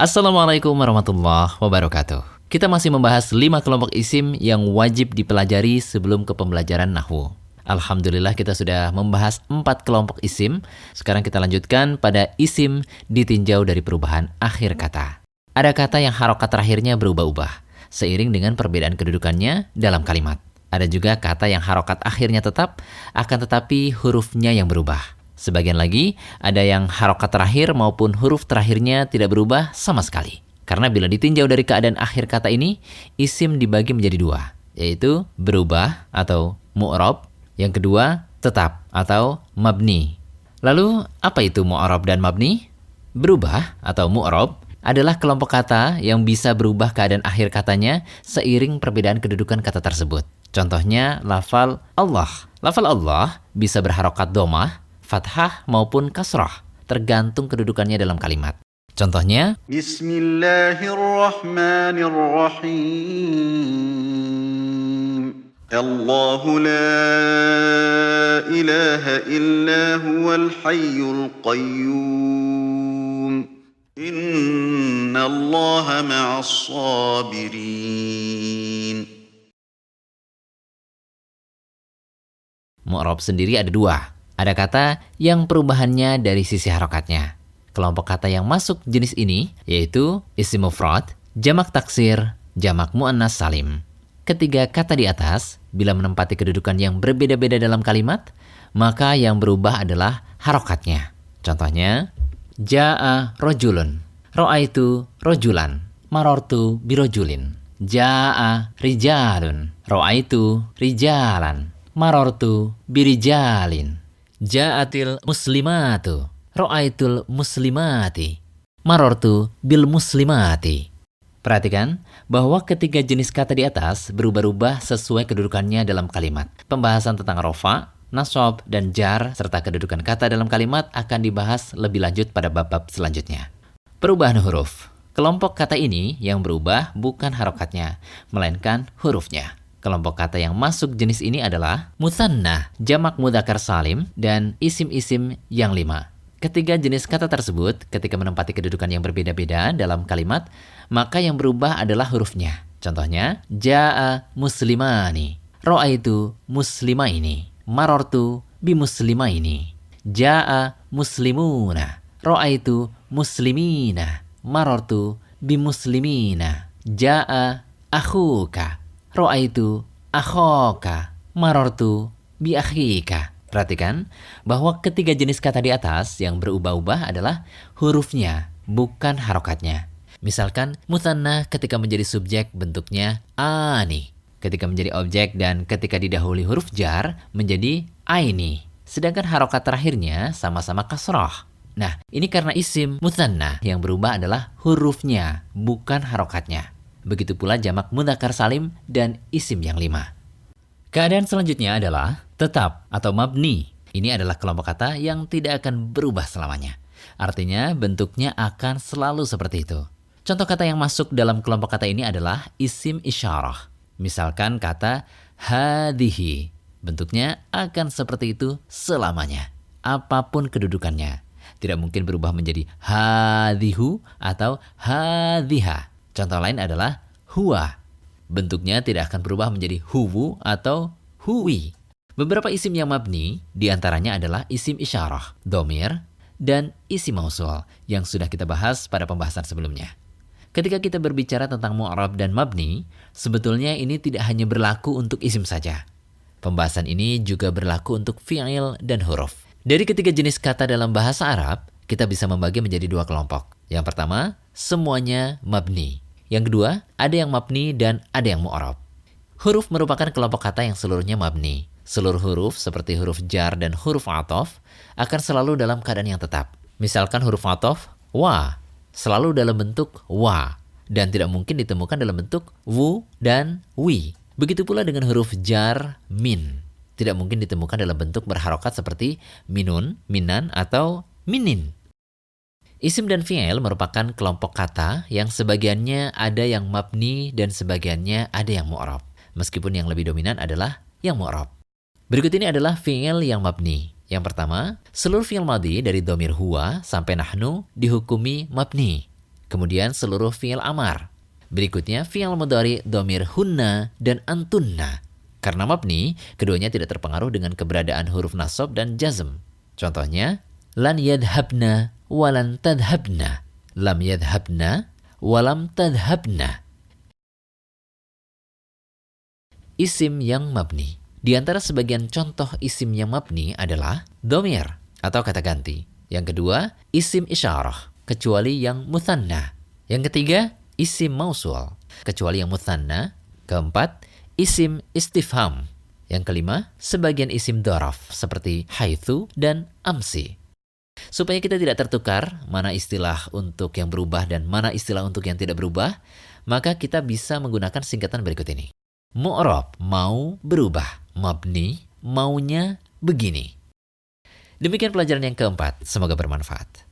Assalamualaikum warahmatullahi wabarakatuh. Kita masih membahas lima kelompok isim yang wajib dipelajari sebelum ke pembelajaran nahwu. Alhamdulillah kita sudah membahas empat kelompok isim. Sekarang kita lanjutkan pada isim ditinjau dari perubahan akhir kata. Ada kata yang harokat terakhirnya berubah-ubah, seiring dengan perbedaan kedudukannya dalam kalimat. Ada juga kata yang harokat akhirnya tetap, akan tetapi hurufnya yang berubah. Sebagian lagi, ada yang harokat terakhir maupun huruf terakhirnya tidak berubah sama sekali. Karena bila ditinjau dari keadaan akhir kata ini, isim dibagi menjadi dua, yaitu berubah atau mu'rob, yang kedua tetap atau mabni. Lalu, apa itu mu'rob dan mabni? Berubah atau mu'rob adalah kelompok kata yang bisa berubah keadaan akhir katanya seiring perbedaan kedudukan kata tersebut. Contohnya, lafal Allah. Lafal Allah bisa berharokat domah fathah maupun kasrah, tergantung kedudukannya dalam kalimat. Contohnya, Bismillahirrahmanirrahim. Allah la ilaha illa huwal hayyul qayyum. Inna Allah ma'as sabirin. Mu'rab sendiri ada dua, ada kata yang perubahannya dari sisi harokatnya. Kelompok kata yang masuk jenis ini yaitu isim mufrad, jamak taksir, jamak muannas salim. Ketiga kata di atas, bila menempati kedudukan yang berbeda-beda dalam kalimat, maka yang berubah adalah harokatnya. Contohnya, Ja'a rojulun, ro'aitu rojulan, marortu birojulin. Ja'a rijalun, ro'aitu rijalan, marortu birijalin. Ja'atil muslimatu. Ro'aitul muslimati. Marortu bil muslimati. Perhatikan bahwa ketiga jenis kata di atas berubah-ubah sesuai kedudukannya dalam kalimat. Pembahasan tentang rofa, nasob, dan jar serta kedudukan kata dalam kalimat akan dibahas lebih lanjut pada bab-bab selanjutnya. Perubahan huruf. Kelompok kata ini yang berubah bukan harokatnya, melainkan hurufnya. Kelompok kata yang masuk jenis ini adalah musanna, jamak mudakar salim, dan isim-isim yang lima. Ketiga jenis kata tersebut ketika menempati kedudukan yang berbeda-beda dalam kalimat, maka yang berubah adalah hurufnya. Contohnya, ja'a muslimani, ro'aitu muslima ini, marortu bi muslima ini, ja'a muslimuna, ro'aitu muslimina, marortu bi muslimina, ja'a akhuka, Ro'aitu akhoka marortu bi akhika. Perhatikan bahwa ketiga jenis kata di atas yang berubah-ubah adalah hurufnya, bukan harokatnya. Misalkan mutanna ketika menjadi subjek bentuknya ani. Ketika menjadi objek dan ketika didahului huruf jar menjadi aini. Sedangkan harokat terakhirnya sama-sama kasroh. Nah, ini karena isim mutanna yang berubah adalah hurufnya, bukan harokatnya. Begitu pula jamak mudakar salim dan isim yang lima. Keadaan selanjutnya adalah tetap atau mabni. Ini adalah kelompok kata yang tidak akan berubah selamanya. Artinya bentuknya akan selalu seperti itu. Contoh kata yang masuk dalam kelompok kata ini adalah isim isyarah. Misalkan kata hadihi. Bentuknya akan seperti itu selamanya. Apa pun kedudukannya. Tidak mungkin berubah menjadi hadihu atau hadiha. Contoh lain adalah huwa. Bentuknya tidak akan berubah menjadi huwu atau huwi. Beberapa isim yang mabni di antaranya adalah isim isyarah, domir, dan isim mausul yang sudah kita bahas pada pembahasan sebelumnya. Ketika kita berbicara tentang mu'rab dan mabni, sebetulnya ini tidak hanya berlaku untuk isim saja. Pembahasan ini juga berlaku untuk fi'il dan huruf. Dari ketiga jenis kata dalam bahasa Arab, kita bisa membagi menjadi dua kelompok. Yang pertama, semuanya mabni. Yang kedua, ada yang mabni dan ada yang mu'arab. Huruf merupakan kelompok kata yang seluruhnya mabni. Seluruh huruf seperti huruf jar dan huruf atof akan selalu dalam keadaan yang tetap. Misalkan huruf atof, wa, selalu dalam bentuk wa, dan tidak mungkin ditemukan dalam bentuk wu dan wi. Begitu pula dengan huruf jar, min. Tidak mungkin ditemukan dalam bentuk berharokat seperti minun, minan, atau minin. Isim dan fi'il merupakan kelompok kata yang sebagiannya ada yang mabni dan sebagiannya ada yang mu'rab. Meskipun yang lebih dominan adalah yang mu'rab. Berikut ini adalah fi'il yang mabni. Yang pertama, seluruh fi'il madi dari domir huwa sampai nahnu dihukumi mabni. Kemudian seluruh fi'il amar. Berikutnya fi'il mudhari domir hunna dan antunna. Karena mabni, keduanya tidak terpengaruh dengan keberadaan huruf nasab dan jazm. Contohnya, lan yadhabna walan tadhabna. Lam yadhabna walam tadhabna. Isim yang mabni. Di antara sebagian contoh isim yang mabni adalah domir atau kata ganti. Yang kedua, isim isyarah, kecuali yang muthanna. Yang ketiga, isim mausul, kecuali yang muthanna. Keempat, isim istifham. Yang kelima, sebagian isim doraf seperti haithu dan amsi. Supaya kita tidak tertukar mana istilah untuk yang berubah dan mana istilah untuk yang tidak berubah, maka kita bisa menggunakan singkatan berikut ini. Mu'rob, mau berubah. Mabni, maunya begini. Demikian pelajaran yang keempat. Semoga bermanfaat.